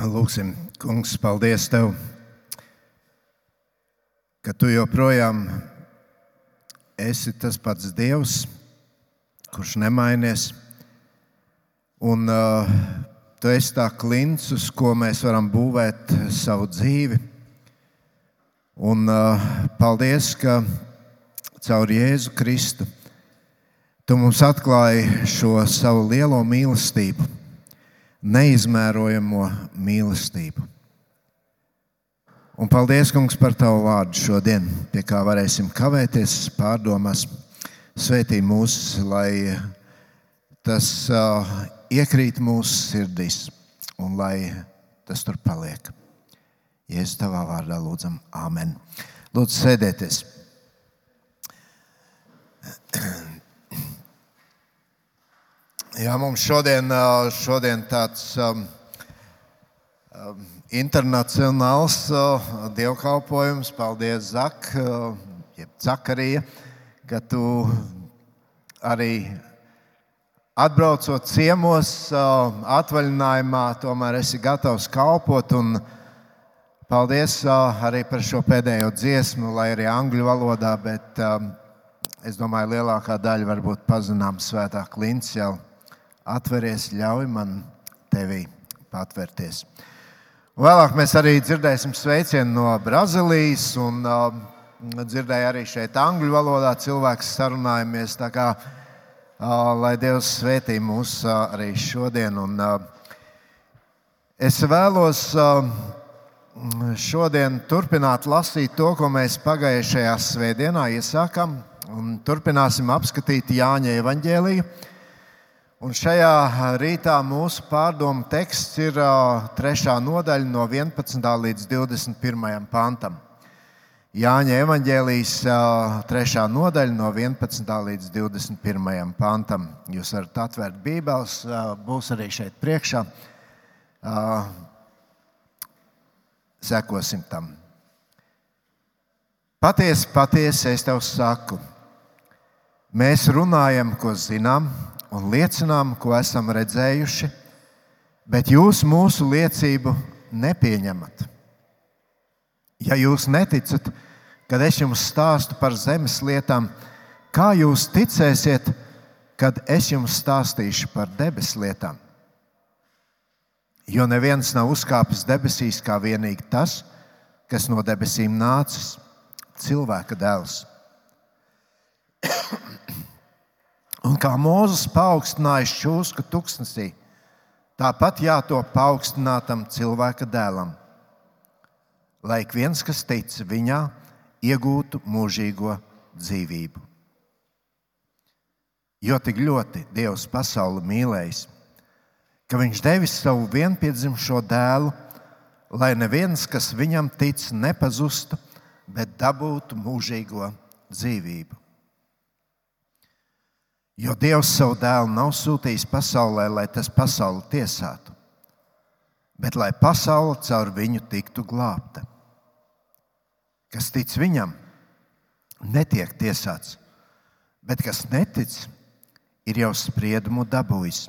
Lūksim, Kungs, paldies Tev, ka Tu joprojām esi tas pats Dievs, kurš nemainies. Un uh, Tu esi tā klints, uz ko mēs varam būvēt savu dzīvi. Un uh, paldies, ka caur Jēzu Kristu Tu mums atklāji šo savu lielo mīlestību, neizmērojamo mīlestību. Un paldies, Kungs, par Tavu vārdu šodien, pie kā varēsim kavēties, pārdomās. Svētī mūs, lai tas uh, iekrīt mūsu sirdīs un lai tas tur paliek. Jēzus tavā vārdā lūdzam, Āmen. Lūdzu, sēdieties. Jā, mums šodien, šodien tāds um, internacionāls uh, dievkalpojums. Paldies, Zak, uh, Zakarija, ka tu arī atbraucot ciemos, uh, atvaļinājumā, tomēr esi gatavs kalpot. Un paldies uh, arī par šo pēdējo dziesmu, lai arī angļu valodā, bet um, es domāju, lielākā daļa varbūt pazinām svētā klints jau atveries, ļauj man tevī patvērties. Vēlāk mēs arī dzirdēsim sveicienu no Brazīlijas, un uh, dzirdēju arī šeit angļu valodā cilvēks sarunājamies. Kā, uh, lai Dievs svētī mūs uh, arī šodien. Un, uh, es vēlos uh, šodien turpināt lasīt to, ko mēs pagājušajā svētdienā iesākām, un turpināsim apskatīt Jāņa evaņģēliju. Un šajā rītā mūsu pārdomu teksts ir trešā nodaļa, no 11. līdz 21. pantam. Jāņa evanģēlijas trešā nodaļa, no 11. līdz 21. pantam. Jūs varat atvērt Bībeles, būs arī šeit priekšā. Sekosim tam. Patiesi, patiesi es tev saku, mēs runājam, ko zinām un liecinām, ko esam redzējuši, bet jūs mūsu liecību nepieņemat. Ja jūs neticat, kad es jums stāstu par zemes lietām, kā jūs ticēsiet, kad es jums stāstīšu par debesu lietām? Jo neviens nav uzkāpis debesīs kā vienīgi tas, kas no debesīm nācis - cilvēka dēls. Un kā Mozus paaugstināja šķūsku tuksnesī, tāpat jātop paaugstinātam cilvēka dēlam, lai ik viens, kas tic viņā, iegūtu mūžīgo dzīvību. Jo tik ļoti Dievs pasauli mīlējis, ka Viņš devis savu vienpiedzimušo dēlu, lai neviens, kas viņam tic, nepazustu, bet dabūtu mūžīgo dzīvību. Jo Dievs savu dēlu nav sūtījis pasaulē, lai tas pasauli tiesātu, bet lai pasaule caur viņu tiktu glābta. Kas tic viņam, netiek tiesāts, bet kas netic, ir jau spriedumu dabūjis.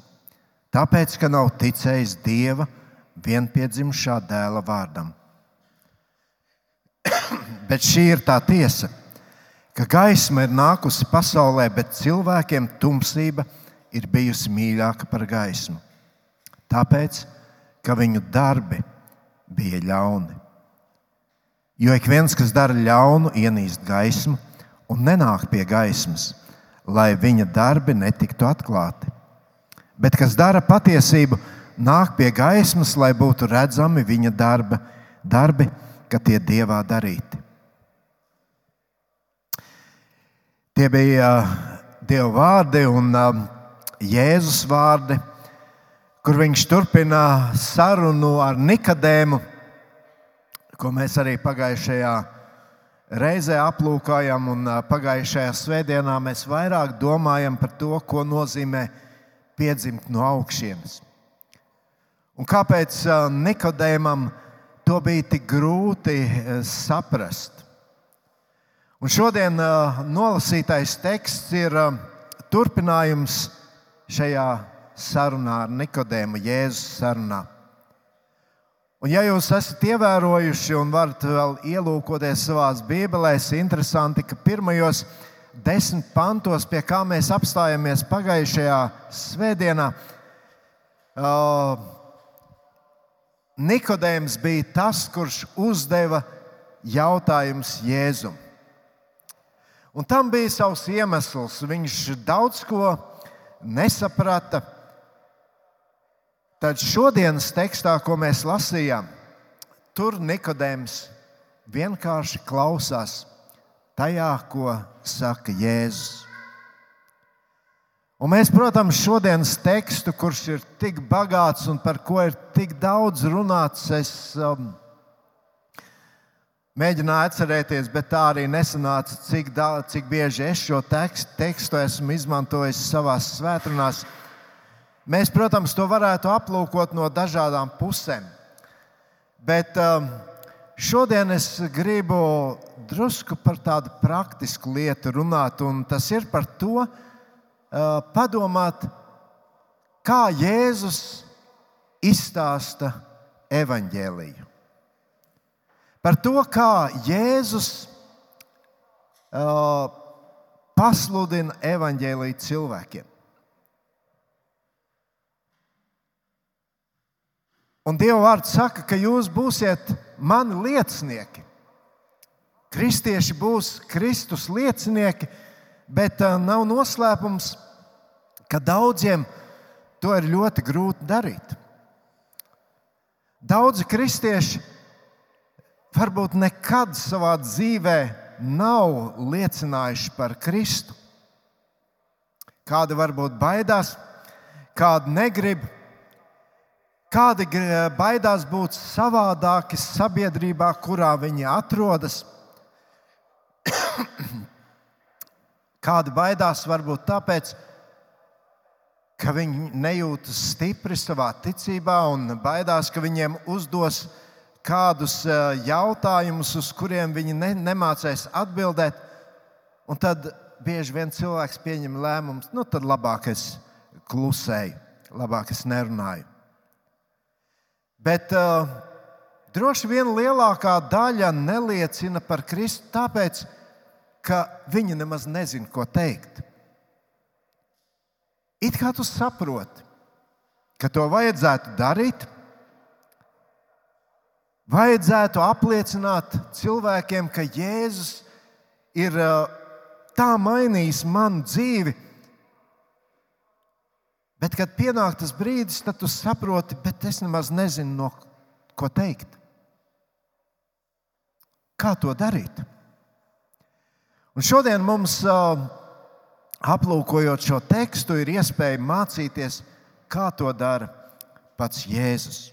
Tāpēc, ka nav ticējis Dieva vienpiedzimušā dēla vārdam. bet šī ir tā tiesa ka gaisma ir nākusi pasaulē, bet cilvēkiem tumsība ir bijusi mīļāka par gaismu. Tāpēc, ka viņu darbi bija ļauni. Jo ik viens, kas dara ļaunu, ienīst gaismu un nenāk pie gaismas, lai viņa darbi netiktu atklāti. Bet kas dara patiesību, nāk pie gaismas, lai būtu redzami viņa darba, darbi, ka tie dievā darīti. Tie bija Dieva vārdi un Jēzus vārdi, kur viņš turpina sarunu ar Nikadēmu, ko mēs arī pagājušajā reizē aplūkojam. Pagājušajā svētdienā mēs vairāk domājam par to, ko nozīmē piedzimt no augšienes. Un kāpēc Nikodēmam to bija tik grūti saprast? Un šodien nolasītais teksts ir turpinājums šajā sarunā ar Nikodēmu, Jēzus sarunā. Un, ja jūs esat ievērojuši un varat vēl ielūkoties savā bībelēs, interesanti, ka pirmajos desmit pantos, pie kā mēs apstājāmies pagājušajā svētdienā, uh, Nikodējums bija tas, kurš uzdeva jautājumus Jēzum. Un tam bija savs iemesls. Viņš daudz ko nesaprata. Tad šodienas tekstā, ko mēs lasījām, tur Nikodējums vienkārši klausās tajā, ko saka Jēzus. Un mēs, protams, šodienas tekstu, kurš ir tik bagāts un par ko ir tik daudz runāts, es um, mēģināju atcerēties, bet tā arī nesanāca, cik, daudz, cik bieži es šo tekstu, tekstu esmu izmantojis savā svētdienās. Mēs, protams, to varētu aplūkot no dažādām pusēm. Bet um, šodien es gribu drusku par tādu praktisku lietu runāt, un tas ir par to, uh, padomāt, kā Jēzus izstāsta evaņģēliju. Par to, kā Jēzus uh, pasludina evaņģēlīju cilvēkiem. Un Dieva vārds saka, ka jūs būsiet mani liecinieki. Kristieši būs Kristus liecinieki, bet uh, nav noslēpums, ka daudziem to ir ļoti grūti darīt. Daudzi kristieši varbūt nekad savā dzīvē nav liecinājuši par Kristu. Kādi varbūt baidās, kādi negrib Kādi baidās būt savādāki sabiedrībā, kurā viņi atrodas? Kādi baidās varbūt tāpēc, ka viņi nejūtas stipri savā ticībā un baidās, ka viņiem uzdos kādus e, jautājumus, uz kuriem viņi ne, nemācēs atbildēt. Un tad bieži vien cilvēks pieņem lēmumus, nu tad labāk es klusēju, labāk es nerunāju. Bet uh, droši vien lielākā daļa neliecina par Kristu, tāpēc, ka viņi nemaz nezina, ko teikt. It kā tu saproti, ka to vajadzētu darīt, vajadzētu apliecināt cilvēkiem, ka Jēzus ir tā mainījis manu dzīvi Bet, kad pienāk tas brīdis, tad tu saproti, bet es nemaz nezinu, no ko teikt. Kā to darīt? Un šodien mums, aplūkojot šo tekstu, ir iespēja mācīties, kā to dara pats Jēzus.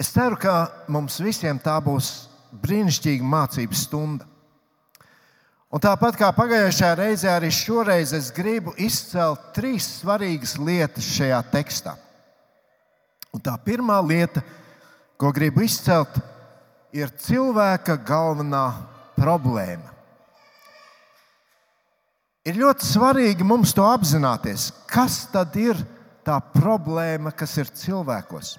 Es ceru, ka mums visiem tā būs brīnišķīga mācības stunda. Un tāpat kā pagājušajā reizē, arī šoreiz es gribu izcelt trīs svarīgas lietas šajā tekstā. Un tā pirmā lieta, ko gribu izcelt, ir cilvēka galvenā problēma. Ir ļoti svarīgi mums to apzināties, kas tad ir tā problēma, kas ir cilvēkos.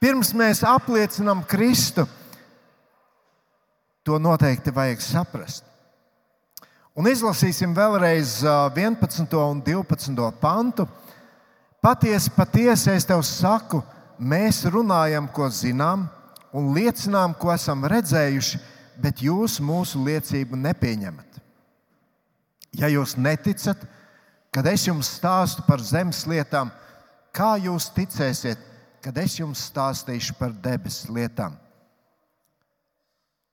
Pirms mēs apliecinām Kristu, To noteikti vajag saprast. Un izlasīsim vēlreiz 11. un 12. pantu. Patiesi, patiesi es tev saku, mēs runājam, ko zinām, un liecinām, ko esam redzējuši, bet jūs mūsu liecību nepieņemat. Ja jūs neticat, kad es jums stāstu par zemes lietām, kā jūs ticēsiet, kad es jums stāstīšu par debesu lietām?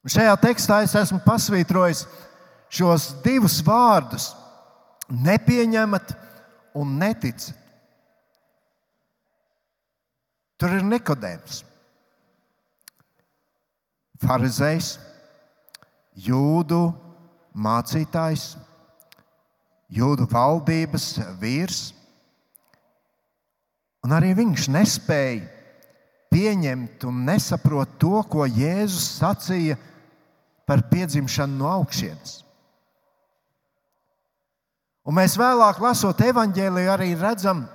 Un šajā tekstā es esmu pasvītrojis šos divus vārdus - nepieņemat un neticat. Tur ir Nikodējums, Pharizējs, Jūdu mācītājs, Jūdu valdības vīrs. Un arī viņš nespēja pieņemt un nesaprot to, ko Jēzus sacīja par piedzimšanu no augšas. Un mēs vēlāk, lasot evanģēliju, arī redzam,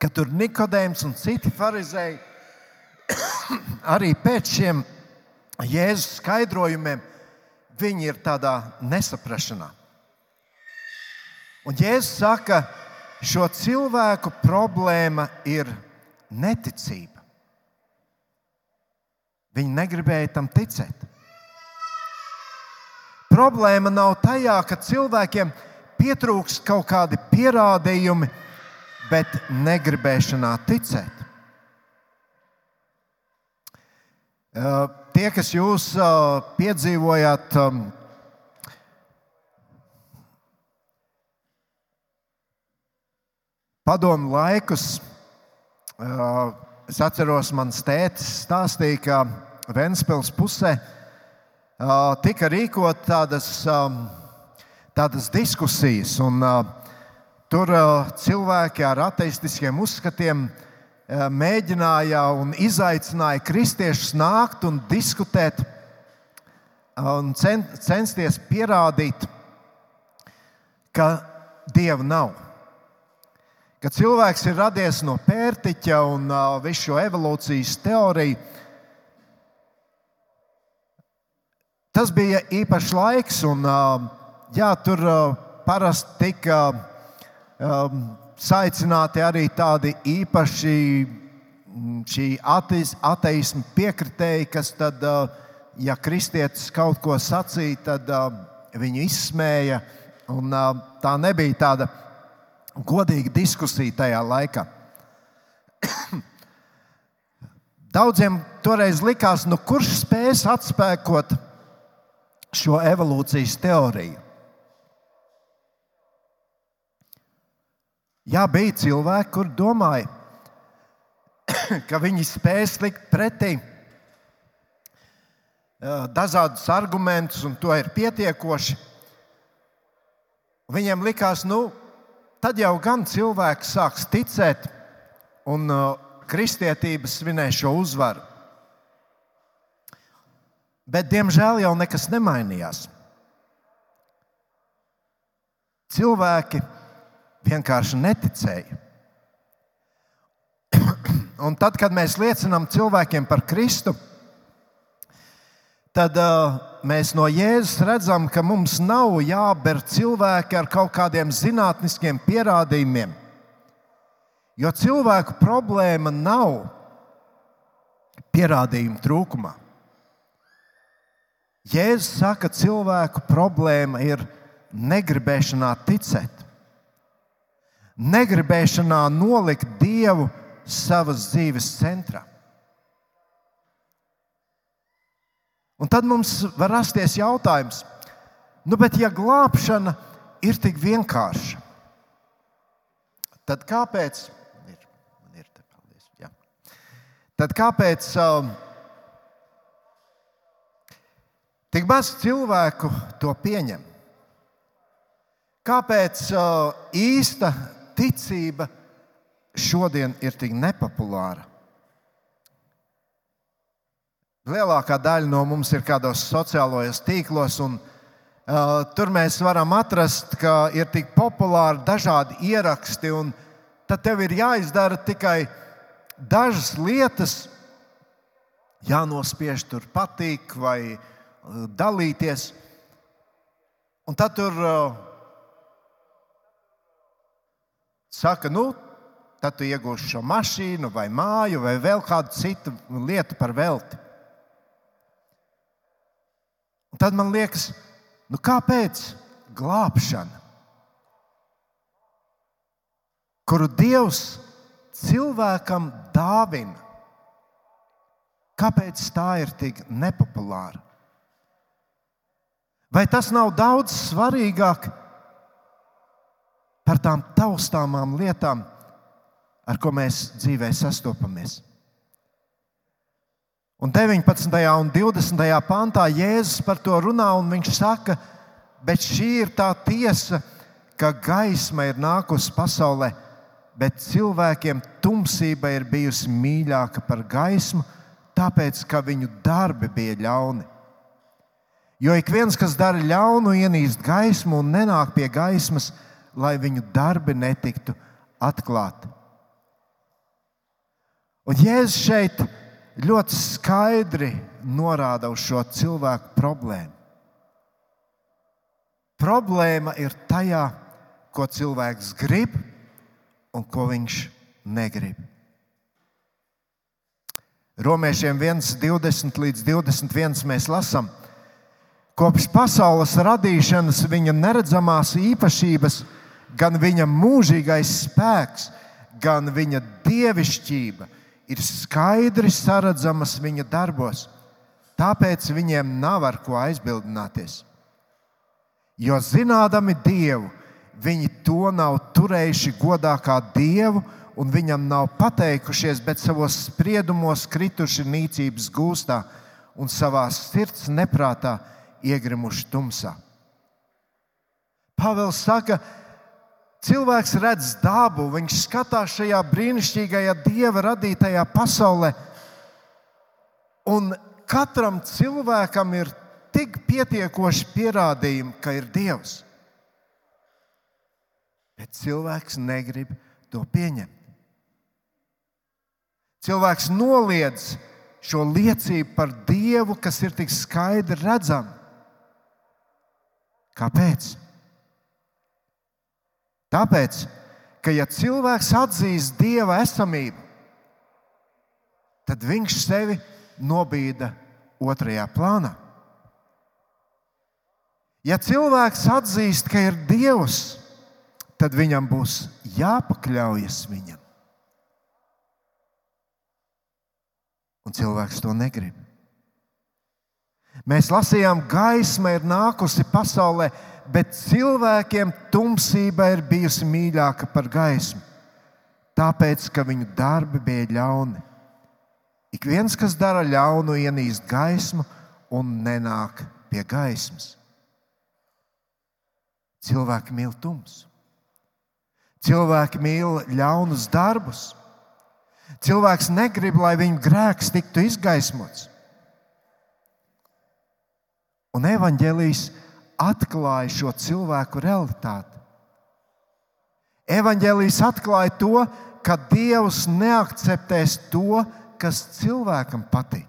ka tur Nikodējums un citi farizēji arī pēc šiem Jēzus skaidrojumiem viņi ir tādā nesaprašanā. Un Jēzus saka, šo cilvēku problēma ir neticība. Viņi negribēja tam ticēt. Problēma nav tajā, ka cilvēkiem pietrūks kaut kādi pierādījumi, bet negribēšanā ticēt. Tie, kas jūs piedzīvojāt padomu laikus, es atceros, mans tētis stāstīja, ka Ventspils pusē tika rīkot tādas, tādas diskusijas, un tur cilvēki ar ateistiskiem uzskatiem mēģināja un izaicināja kristiešus nākt un diskutēt un censties pierādīt, ka dieva nav. Ka cilvēks ir radies no pērtiķa un uh, visu šo evolūcijas teoriju. Tas bija īpašs laiks, un uh, jā, tur uh, parasti tika um, saicināti arī tādi īpaši šī ateisma piekritēji, kas tad, ja kristietis kaut ko sacīja, tad viņu izsmēja. Un, tā nebija tāda godīga diskusija tajā laikā. Daudziem toreiz likās, nu, kurš spēs atspēkot šo evolūcijas teoriju. Jā, bija cilvēki, kur domāja, ka viņi spēs likt pretī dažādus argumentus, un to ir pietiekoši. Viņiem likās, nu, tad jau gan cilvēks sāks ticēt un uh, kristietība svinēs šo uzvaru. Bet, diemžēl, jau nekas nemainījās. Cilvēki vienkārši neticēja. Un tad, kad mēs liecinām cilvēkiem par Kristu, tad uh, mēs no Jēzus redzam, ka mums nav jāber cilvēki ar kaut kādiem zinātniskiem pierādījumiem. Jo cilvēku problēma nav pierādījumu trūkumā. Jēzus saka, ka cilvēku problēma ir negribēšanā ticēt, negribēšanā nolikt Dievu savas dzīves centrā. Un tad mums var rasties jautājums, nu, bet ja glābšana ir tik vienkārša, tad kāpēc? Ir, ir te, paldies, jā. tad kāpēc um, tik maz cilvēku to pieņem? Kāpēc uh, īsta ticība šodien ir tik nepopulāra? Lielākā daļa no mums ir kādos sociālajos tīklos, un uh, tur mēs varam atrast, ka ir tik populāri dažādi ieraksti, tad tev ir jāizdara tikai dažas lietas, jānospiež tur patīk vai dalīties. Un tad tur uh, saka, nu, tad tu iegūsi šo mašīnu, vai māju, vai vēl kādu citu lietu par velti. Un tad man liekas, nu kāpēc glābšana, kuru Dievs cilvēkam dāvina, kāpēc tā ir tik nepopulāra? Vai tas nav daudz svarīgāk par tām taustāmām lietām, ar ko mēs dzīvē sastopamies? Un 19. un 20. pantā Jēzus par to runā, un viņš saka, bet šī ir tā tiesa, ka gaisma ir nākusi pasaulē, bet cilvēkiem tumsība ir bijusi mīļāka par gaismu, tāpēc ka viņu darbi bija ļauni. Jo ik viens, kas dara ļaunu, ienīst gaismu un nenāk pie gaismas, lai viņu darbi netiktu atklāti. Un Jēzus šeit ļoti skaidri norāda uz šo cilvēku problēmu. Problēma ir tajā, ko cilvēks grib un ko viņš negrib. Romiešiem 1, 20 līdz 21 mēs lasām, kopš pasaules radīšanas viņa neredzamās īpašības, gan viņa mūžīgais spēks, gan viņa dievišķība ir skaidri saredzamas viņa darbos. Tāpēc viņiem nav ar ko aizbildināties. Jo zinādami Dievu, viņi to nav turējuši godā kā Dievu un viņam nav pateikušies, bet savos spriedumos krituši nīcības gūstā un savā sirds neprātā iegrimuši tumsā. Pāvils saka, cilvēks redz dabu, viņš skatās šajā brīnišķīgajā dieva radītajā pasaulē, un katram cilvēkam ir tik pietiekoši pierādījumi, ka ir Dievs. Bet cilvēks negrib to pieņemt. Cilvēks noliedz šo liecību par Dievu, kas ir tik skaidri redzama. Kāpēc? Tāpēc, ka ja cilvēks atzīst Dieva esamību, tad viņš sevi nobīda otrajā plānā. Ja cilvēks atzīst, ka ir Dievs, tad viņam būs jāpakļaujas viņam. Un cilvēks to negrib. Mēs lasījām, gaisma ir nākusi pasaulē, bet cilvēkiem tumsība ir bijusi mīļāka par gaismu, tāpēc ka viņu darbi bija ļauni. Ik viens, kas dara ļaunu, ienīst gaismu un nenāk pie gaismas. Cilvēki mīl tumsu. Cilvēki mīl ļaunus darbus. Cilvēks negrib, lai viņa grēks tiktu izgaismots. Un evanģēlijas atklāja šo cilvēku realitāti. Evanģēlijas atklāja to, ka Dievs neakceptēs to, kas cilvēkam patīk.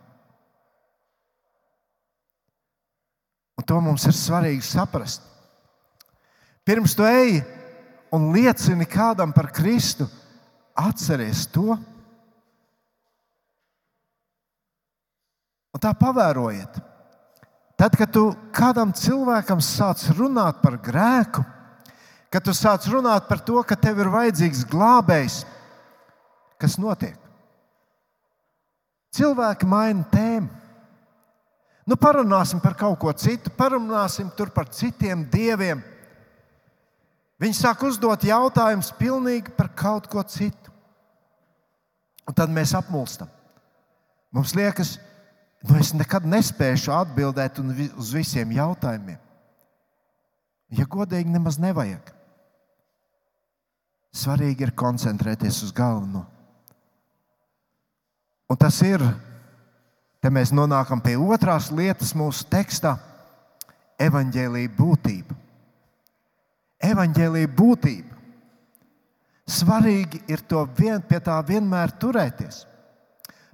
Un to mums ir svarīgi saprast. Pirms tu ej un liecini kādam par Kristu, atceries to. Un tā pavērojiet. Tad, kad tu kādam cilvēkam sāc runāt par grēku, kad tu sāc runāt par to, ka tev ir vajadzīgs glābējs, kas notiek? Cilvēki maina tēmu. Nu, parunāsim par kaut ko citu, parunāsim par citiem dieviem. Viņi sāk uzdot jautājumus pilnīgi par kaut ko citu. Un tad mēs apmulstam. Mums liekas, nu es nekad nespēšu atbildēt uz visiem jautājumiem. Ja godīgi, nemaz nevajag. Svarīgi ir koncentrēties uz galveno. Un tas ir, te mēs nonākam pie otrās lietas mūsu tekstā - evaņģēlīja būtība evaņģēlīja būtība. Svarīgi ir vien, pie tā vienmēr turēties.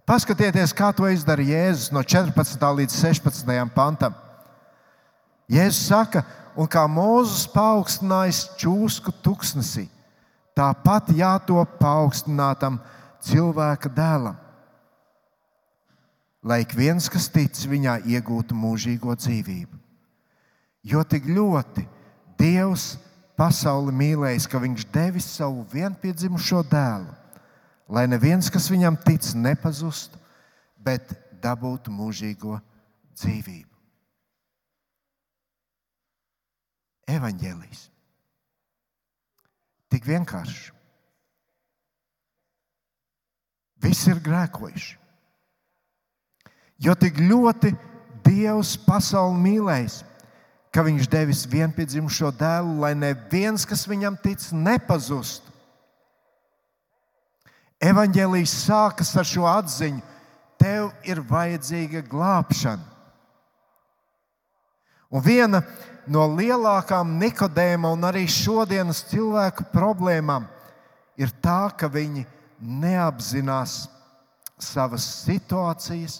Paskatieties, kā to izdara Jēzus no 14. līdz 16. pantam. Jēzus saka, un kā Mozus paaugstinājis čūsku tuksnesī, tāpat jātop paaugstinātam cilvēka dēlam. Lai ik viens, kas tic viņā, iegūtu mūžīgo dzīvību. Jo tik ļoti Dievs pasauli mīlējis, ka viņš devis savu vienpiedzimušo dēlu, lai neviens, kas viņam tic, nepazustu, bet dabūtu mūžīgo dzīvību. Evangelijas. Tik vienkārši. Visi ir grēkojuši. Jo tik ļoti Dievs pasauli mīlējis, ka viņš devis vienpiedzimušo dēlu, lai neviens, kas viņam tic, nepazustu. Evangelijas sākas ar šo atziņu: tev ir vajadzīga glābšana. Un viena no lielākām Nikodēma un arī šodienas cilvēku problēmām ir tā, ka viņi neapzinās savas situācijas,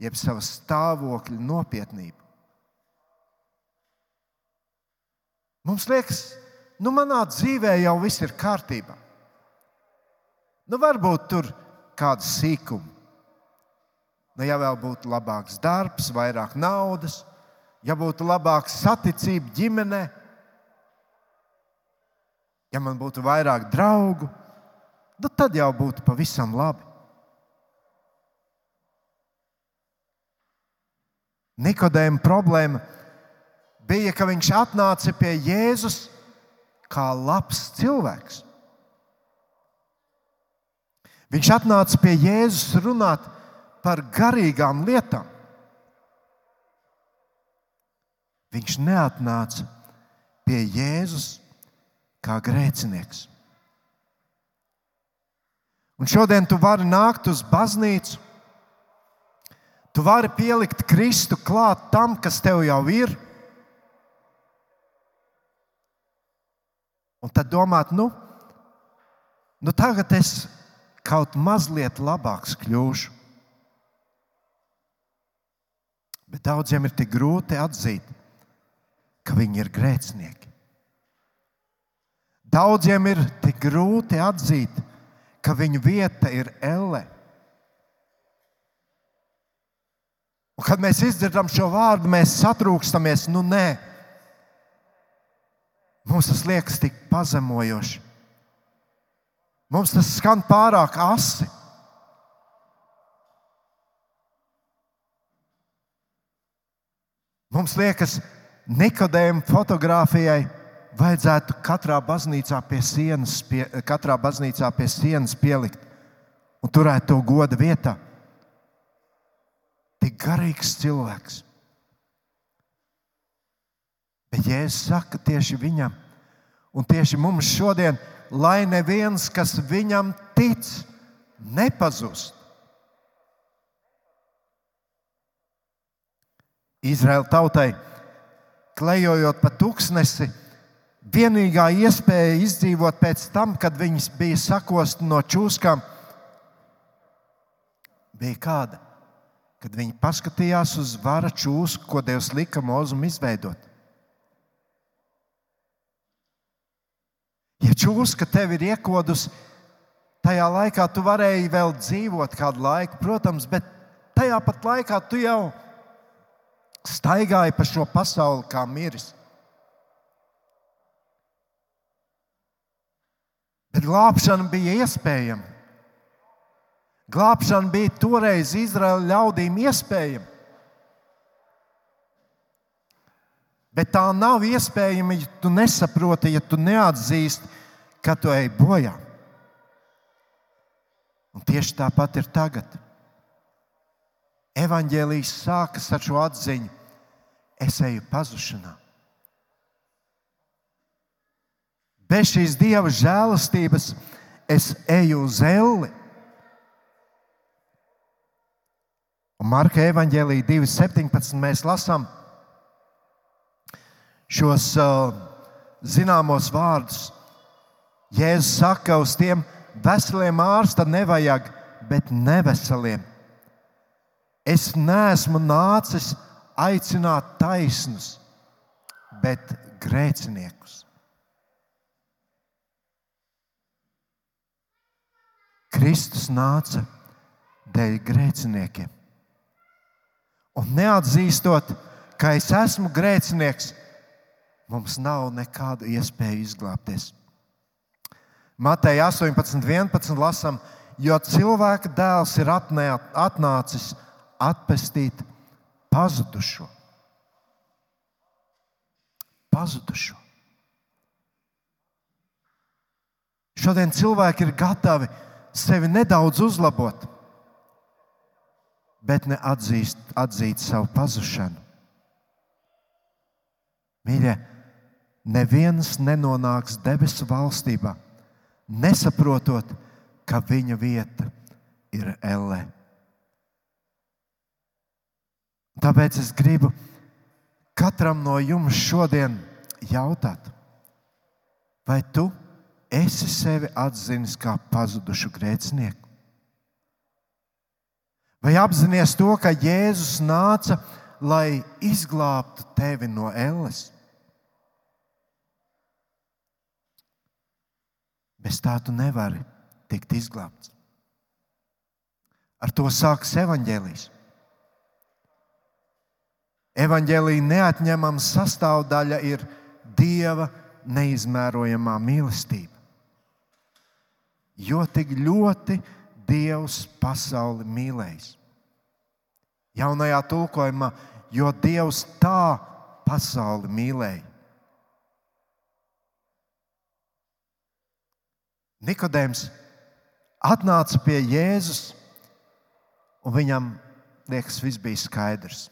jeb savas stāvokļa nopietnību. Mums liekas, nu, manā dzīvē jau viss ir kārtībā. Nu, varbūt tur kāda sīkuma. Nu, ja vēl būtu labāks darbs, vairāk naudas, ja būtu labāka saticība ģimenē, ja man būtu vairāk draugu, nu, tad jau būtu pavisam labi. Nikodēma problēma bija, ka viņš atnāca pie Jēzus kā labs cilvēks. Viņš atnāca pie Jēzus runāt par garīgām lietām. Viņš neatnāca pie Jēzus kā grēcinieks. Un šodien tu vari nākt uz baznīcu, tu vari pielikt Kristu klāt tam, kas tev jau ir. Un tad domāt, nu, nu tagad es kaut mazliet labāks kļūšu. Bet daudziem ir tik grūti atzīt, ka viņi ir grēcinieki. Daudziem ir tik grūti atzīt, ka viņu vieta ir elle. Un, kad mēs izdzirdam šo vārdu, mēs satrūkstamies. Nu, nē, mums tas liekas tik pazemojoši. Mums tas skan pārāk asi. Mums liekas, Nikodēma fotografijai vajadzētu katrā baznīcā pie sienas, pie, katrā baznīcā pie sienas pielikt un turēt to goda vietā. Tik garīgs cilvēks. Bet Jēzus saka tieši viņam, un tieši mums šodien, lai neviens, kas viņam tic, nepazust. Izraēla tautai, klejojot pa tūkstnesi, vienīgā iespēja izdzīvot pēc tam, kad viņas bija sakosti no čūskām, bija kāda, kad viņi paskatījās uz vara čūsku, ko Dievs lika mūzum izveidot. Ja čūska tev ir iekodusi, tajā laikā tu varēji vēl dzīvot kādu laiku, protams, bet tajā pat laikā tu jau esi staigāja pa šo pasauli kā miris. Bet glābšana bija iespējama. Glābšana bija toreiz Izraēla ļaudīm iespējama. Bet tā nav iespējama, ja tu nesaproti, ja tu neatzīsti, ka tu ej bojā. Un tieši tāpat ir tagad. Evangelijas sākas ar šo atziņu: es eju pazušanā. Bez šīs dieva žēlastības es eju uz elli. Un Marka evanģēlīja 2,17 mēs lasām šos uh, zināmos vārdus. Jēzus saka, uz tiem veseliem ārsta nevajag, bet neveseliem Es neesmu nācis aicināt taisnus, bet grēciniekus. Kristus nāca dēļ grēciniekiem. Un neatzīstot, ka es esmu grēcinieks, mums nav nekādu iespēju izglābties. Mateja 18, 11 lasām, jo cilvēka dēls ir atnācis atpestīt pazudušo. Pazudušo. Šodien cilvēki ir gatavi sevi nedaudz uzlabot, bet ne atzīst, atzīt savu pazušanu. Mīļie, neviens nenonāks debesu valstībā, nesaprotot, ka viņa vieta ir Ellē. Tāpēc es gribu katram no jums šodien jautāt, vai tu esi sevi atzinis kā pazudušu grēcinieku? Vai apzināties to, ka Jēzus nāca, lai izglābtu tevi no elles? Bez tā tu nevari tikt izglābts. Ar to sākas evaņģēlijs. Evangelija neatņemama sastāvdaļa ir Dieva neizmērojamā mīlestība. Jo tik ļoti Dievs pasauli mīlējis. Jaunajā tulkojumā, jo Dievs tā pasauli mīlēja. Nikodējums atnāca pie Jēzus, un viņam liekas, viss bija skaidrs.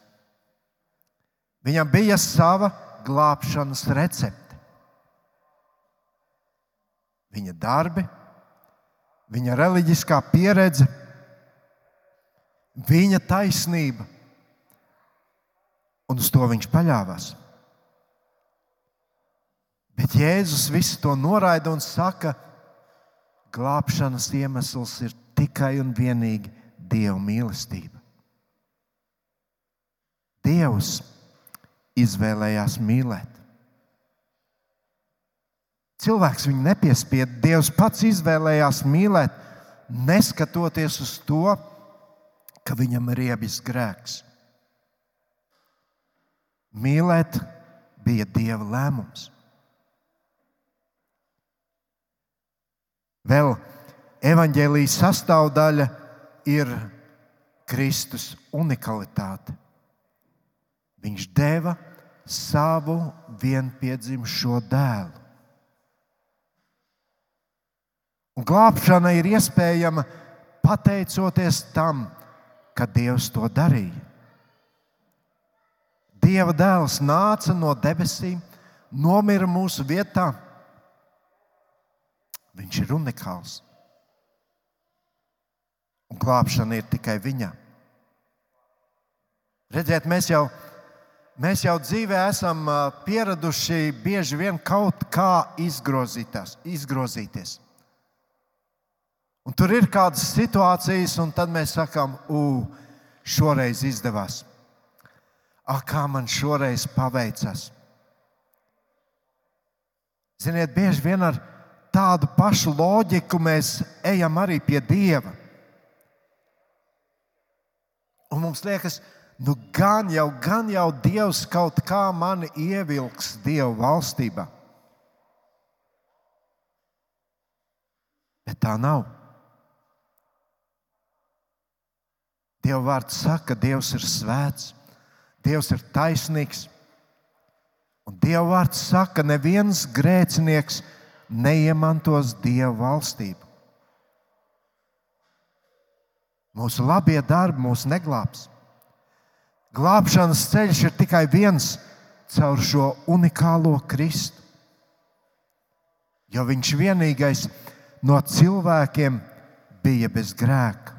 Viņam bija sava glābšanas recepte. Viņa darbi, viņa reliģiskā pieredze, viņa taisnība. Un uz to viņš paļāvās. Bet Jēzus visu to noraida un saka, ka glābšanas iemesls ir tikai un vienīgi Dieva mīlestība. Dievs izvēlējās mīlēt. Cilvēks viņu nepiespieda. Dievs pats izvēlējās mīlēt, neskatoties uz to, ka viņam ir iebis grēks. Mīlēt bija Dieva lēmums. Vēl evanģēlijas sastāvdaļa ir Kristus unikalitāte. Viņš deva savu vienpiedzimušo dēlu. Un glābšana ir iespējama pateicoties tam, ka Dievs to darīja. Dieva dēls nāca no debesīm, nomira mūsu vietā. Viņš ir unikāls. Un glābšana ir tikai viņa. Redziet, mēs jau Mēs jau dzīvē esam pieraduši bieži vien kaut kā izgrozīties. Un tur ir kādas situācijas, un tad mēs sakām, ugh, šoreiz izdevās. Ak, kā man šoreiz paveicās. Ziniet, bieži vien ar tādu pašu loģiku mēs ejam arī pie Dieva. Un mums liekas, ka nu gan jau, gan jau Dievs kaut kā mani ievilks Dieva valstībā. Bet tā nav. Dieva vārds saka, ka Dievs ir svēts, Dievs ir taisnīgs. Un Dieva vārds saka, ka neviens grēcinieks neiemantos Dieva valstību. Mūsu labie darbi mūs neglābs. Glābšanas ceļš ir tikai viens caur šo unikālo Kristu. Jo viņš vienīgais no cilvēkiem bija bez grēka.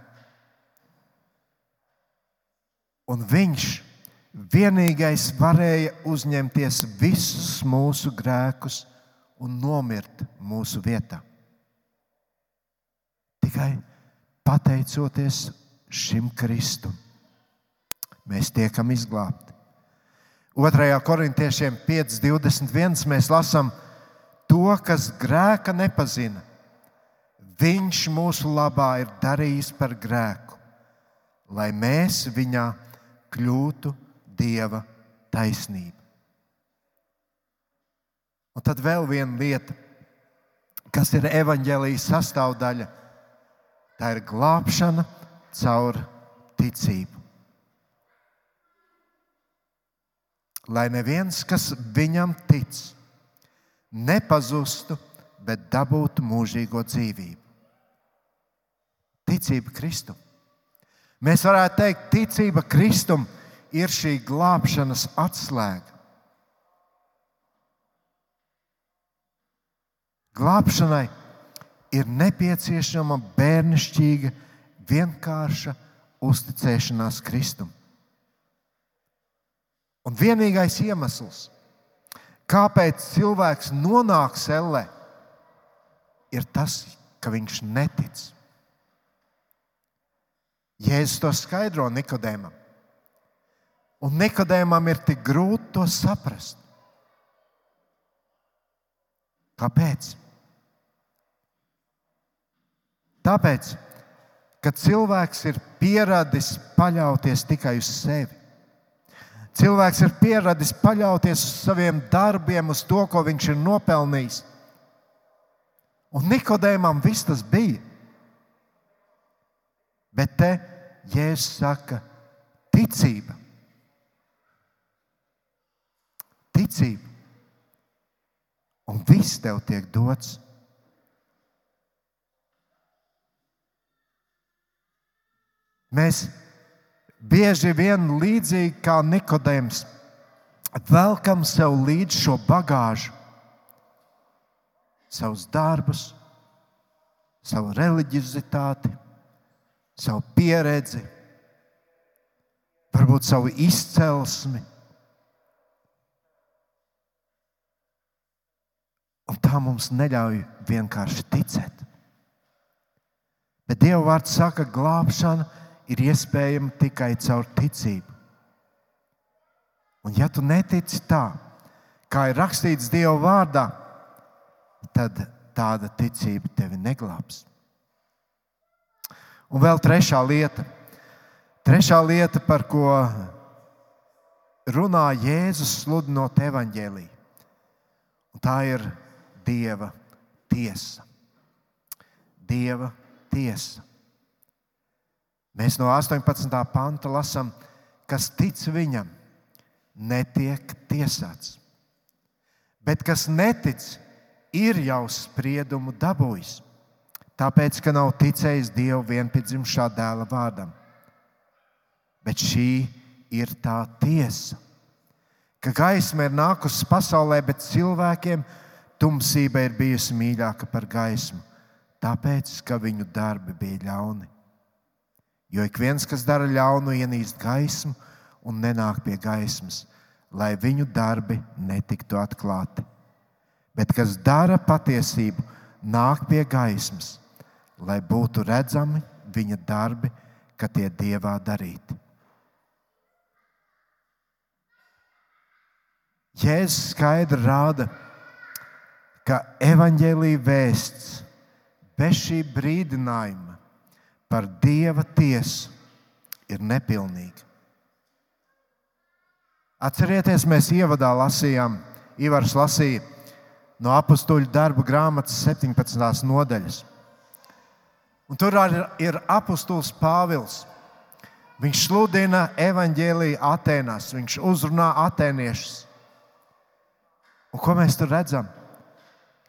Un viņš vienīgais varēja uzņemties visus mūsu grēkus un nomirt mūsu vietā. Tikai pateicoties šim Kristum mēs tiekam izglābti. 2. korintiešiem 5.21. mēs lasām to, kas grēka nepazina. Viņš mūsu labā ir darījis par grēku, lai mēs viņā kļūtu Dieva taisnība. Un tad vēl viena lieta, kas ir evaņģēlijas sastāvdaļa, tā ir glābšana caur ticību. lai neviens, kas viņam tic, nepazustu, bet dabūtu mūžīgo dzīvību. Ticība Kristum. Mēs varētu teikt, ticība Kristum ir šī glābšanas atslēga. Glābšanai ir nepieciešama bērnišķīga, vienkārša uzticēšanās Kristum. Un vienīgais iemesls, kāpēc cilvēks nonāk sellē, ir tas, ka viņš netic. Jēzus to skaidro Nikodēmam. Un Nikodēmam ir tik grūti to saprast. Kāpēc? Tāpēc, ka cilvēks ir pieradis paļauties tikai uz sevi. Cilvēks ir pieradis paļauties uz saviem darbiem, uz to, ko viņš ir nopelnījis. Un Nikodēmam viss tas bija. Bet te Jēzus saka, ticība. Ticība. Un viss tev tiek dots. Mēs bieži vien līdzīgi kā Nikodējums velkam sev līdzi šo bagāžu, savus darbus, savu reliģizitāti, savu pieredzi, varbūt savu izcelsmi. Un tā mums neļauj vienkārši ticēt. Bet Dieva vārds saka, ka glābšana ir iespējama tikai caur ticību. Un ja tu netici tā, kā ir rakstīts Dieva vārdā, tad tāda ticība tevi neglābs. Un vēl trešā lieta. Trešā lieta, par ko runā Jēzus sludinot evaņģēlī. Tā ir Dieva tiesa. Dieva tiesa. Mēs no 18. panta lasām, kas tic viņam, netiek tiesāts. Bet kas netic, ir jau spriedumu dabūjis tāpēc, ka nav ticējis Dieva vienpiedzimušā dēla vārdam. Bet šī ir tā tiesa, ka gaisma ir nākusi pasaulē, bet cilvēkiem tumsība ir bijusi mīļāka par gaismu, tāpēc, ka viņu darbi bija ļauni. Jo ik viens, kas dara ļaunu, ienīst gaismu un nenāk pie gaismas, lai viņu darbi netiktu atklāti. Bet kas dara patiesību, nāk pie gaismas, lai būtu redzami viņa darbi, ka tie dievā darīti. Jēzus skaidri rāda, ka evaņģēlīja vēsts bez šī brīdinājuma par dieva tiesu ir nepilnīga. Atcerieties, mēs ievadā lasījām, Ivars lasīja no apakstuļu darbu grāmatas 17. nodaļas. Un tur ir apustulis Pāvils. Viņš sludina evaņģēlīju Atenās, viņš uzrunā atēniešus. Un ko mēs tur redzam?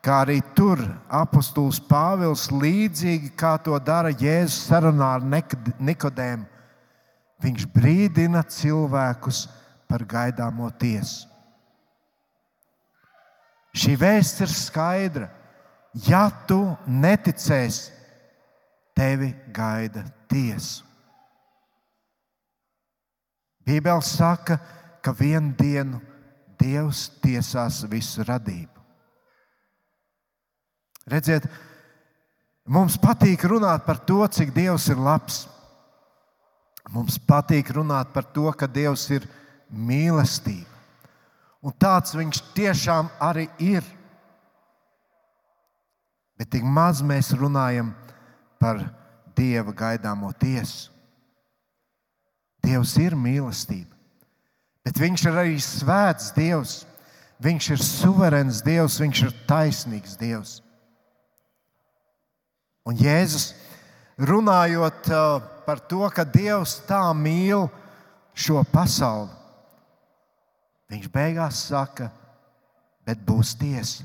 Kā arī tur apustulis Pāvils, līdzīgi kā to dara Jēzus sarunā ar Nikodēmu, viņš brīdina cilvēkus par gaidāmo tiesu. Šī vēsts ir skaidra. Ja tu neticēsi, tevi gaida tiesa. Bībele saka, ka vienu dienu Dievs tiesās visu radību. Redziet, mums patīk runāt par to, cik Dievs ir labs. Mums patīk runāt par to, ka Dievs ir mīlestība. Un tāds viņš tiešām arī ir. Bet tik maz mēs runājam par Dieva gaidāmo tiesu. Dievs ir mīlestība, bet Viņš ir arī svēts Dievs. Viņš ir suverēns Dievs, Viņš ir taisnīgs Dievs. Un Jēzus runājot uh, par to, ka Dievs tā mīl šo pasauli, viņš beigās saka, bet būs tiesa.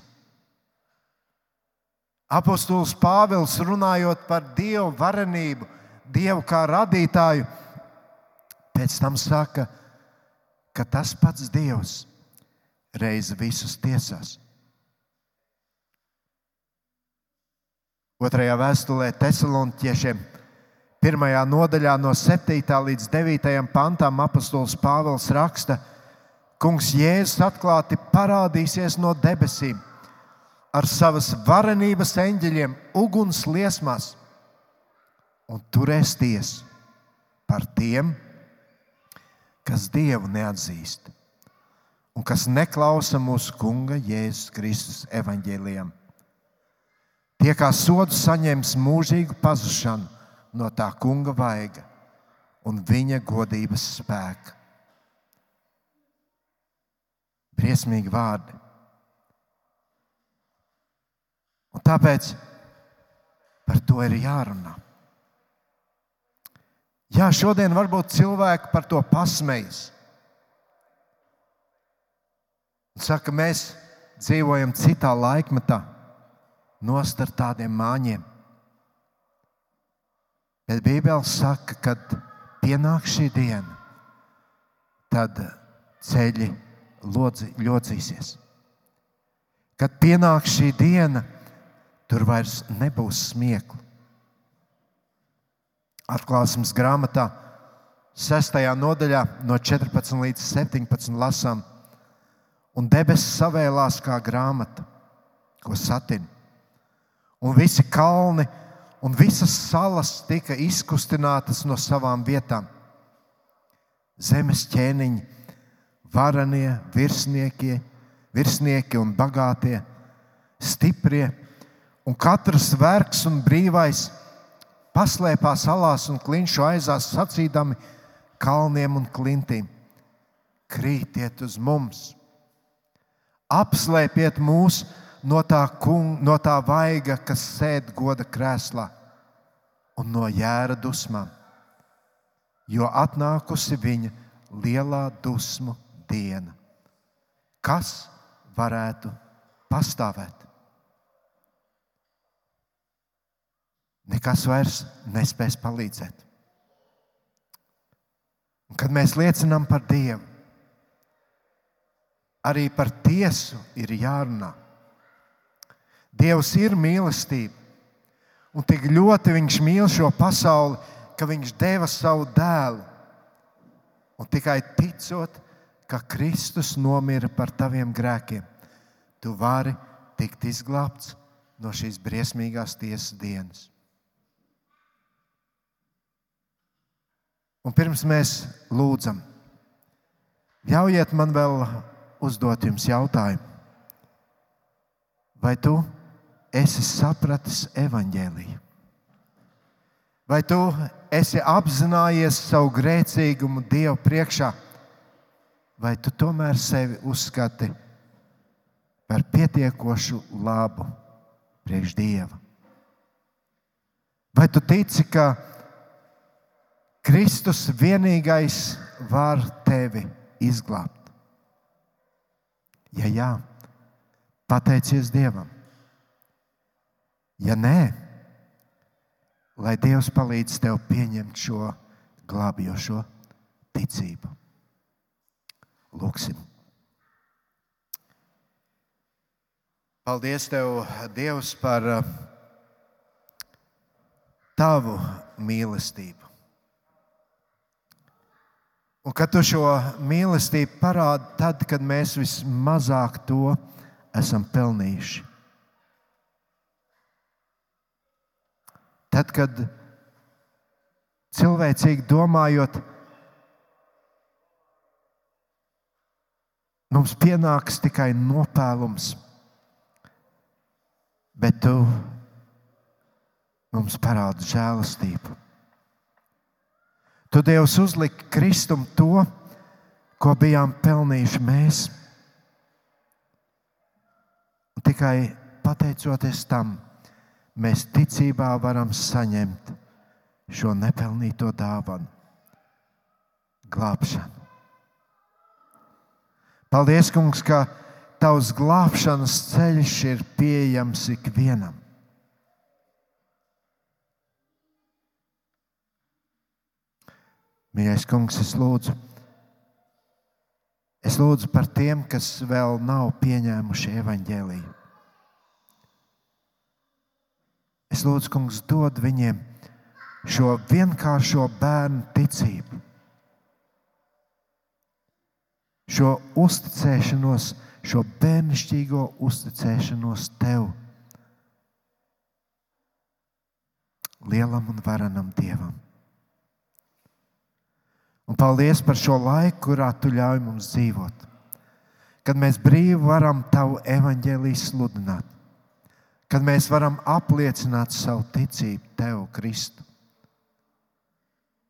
Apostols Pāvils runājot par Dievu varenību, Dievu kā radītāju, pēc tam saka, ka tas pats Dievs reiz visus tiesās. Otrajā vēstulē Thessaloniķiešiem, pirmajā nodaļā, no 7. līdz 9. pantam, apostols Pāvils raksta, Kungs Jēzus atklāti parādīsies no debesīm ar savas varenības eņģeļiem uguns liesmās un turēs tiesu par tiem, kas Dievu neatzīst un kas neklausa mūsu Kunga Jēzus Kristus evaņģēlijam. Tie kā sodu saņems mūžīgu pazušanu no tā Kunga vaiga un viņa godības spēka. Briesmīgi vārdi. Un tāpēc par to ir jārunā. Jā, šodien varbūt cilvēki par to pasmējas. Saka, mēs dzīvojam citā laikmetā, nost ar tādiem māņiem. Bet Bībele saka, kad pienāks šī diena, tad ceļi lodzi, ļodzīsies. Kad pienāks šī diena, tur vairs nebūs smieklu. Atklāsmes grāmatā, 6. nodaļā, no 14 līdz 17 lasām, un debesis savēlās kā grāmata, ko satin. Un visi kalni un visas salas tika izkustinātas no savām vietām. Zemes ķēniņi, varanie, virsnieki, virsnieki un bagātie, stiprie, un katrs vergs un brīvais paslēpās salās un klinšu aizās, sacīdami kalniem un klintīm: Krītiet uz mums, apslēpiet mūs no tā, kung, no tā vaiga, kas sēž goda krēslā, un no jēra dusmām, jo atnākusi viņa lielā dusmu diena. Kas varētu pastāvēt? nekas vairs nespēs palīdzēt. Un kad mēs liecinām par Dievu, arī par tiesu ir jārunā. Dievs ir mīlestība, un tik ļoti Viņš mīl šo pasauli, ka Viņš deva savu dēlu. Un tikai ticot, ka Kristus nomira par taviem grēkiem, tu vari tikt izglābts no šīs briesmīgās tiesas dienas. Un pirms mēs lūdzam, ļaujiet man vēl uzdot jums jautājumu. Vai tu esi sapratis evaņģēliju? Vai tu esi apzinājies savu grēcīgumu Dievu priekšā, vai tu tomēr sevi uzskati par pietiekošu labu priekš Dieva? Vai tu tici, ka Kristus vienīgais var tevi izglābt. Ja jā, pateicies Dievam. Ja nē, lai Dievs palīdz tev pieņemt šo glābjošo ticību. Lūksim. Paldies, Tev, Dievs, par uh, Tavu mīlestību. Un kad tu šo mīlestību parādi, tad, kad mēs vismazāk to esam pelnījuši. Tad, kad cilvēcīgi domājot, mums pienāks tikai nopelnums, bet tu mums parādi žēlastību. Tu Dievs uzliki Kristum to, ko bijām pelnījuši mēs. Un tikai pateicoties tam, mēs ticībā varam saņemt šo nepelnīto dāvanu, glābšanu. Paldies, Kungs, ka Tavs glābšanas ceļš ir pieejams ikvienam. Mīļais kungs, es lūdzu, es lūdzu par tiem, kas vēl nav pieņēmuši evaņģēlīju. Es lūdzu, kungs, dod viņiem šo vienkāršo bērnu ticību, šo uzticēšanos, šo bērnišķīgo uzticēšanos tev, lielam un varenam Dievam. Un paldies par šo laiku, kurā tu ļauj mums dzīvot. Kad mēs brīvi varam tavu evaņģēlīju sludināt, kad mēs varam apliecināt savu ticību tev, Kristu.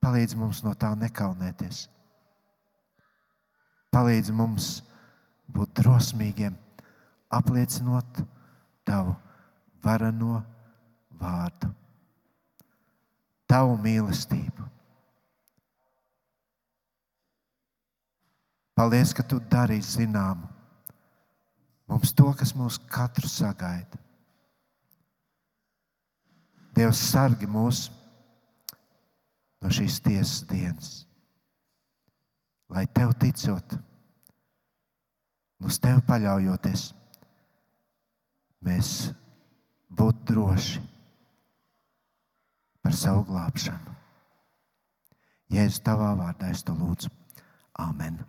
Palīdz mums no tā nekaunēties. Palīdz mums būt drosmīgiem, apliecinot tavu varano vārdu, tavu mīlestību. Paldies, ka tu darīsi zināmu mums to, kas mūs katru sagaida. Dievs sargi mūs no šīs tiesas dienas, lai tev ticot, uz tevi paļaujoties, mēs būtu droši par savu glābšanu. Jēzus, tavā vārdā es to lūdzu. Amen.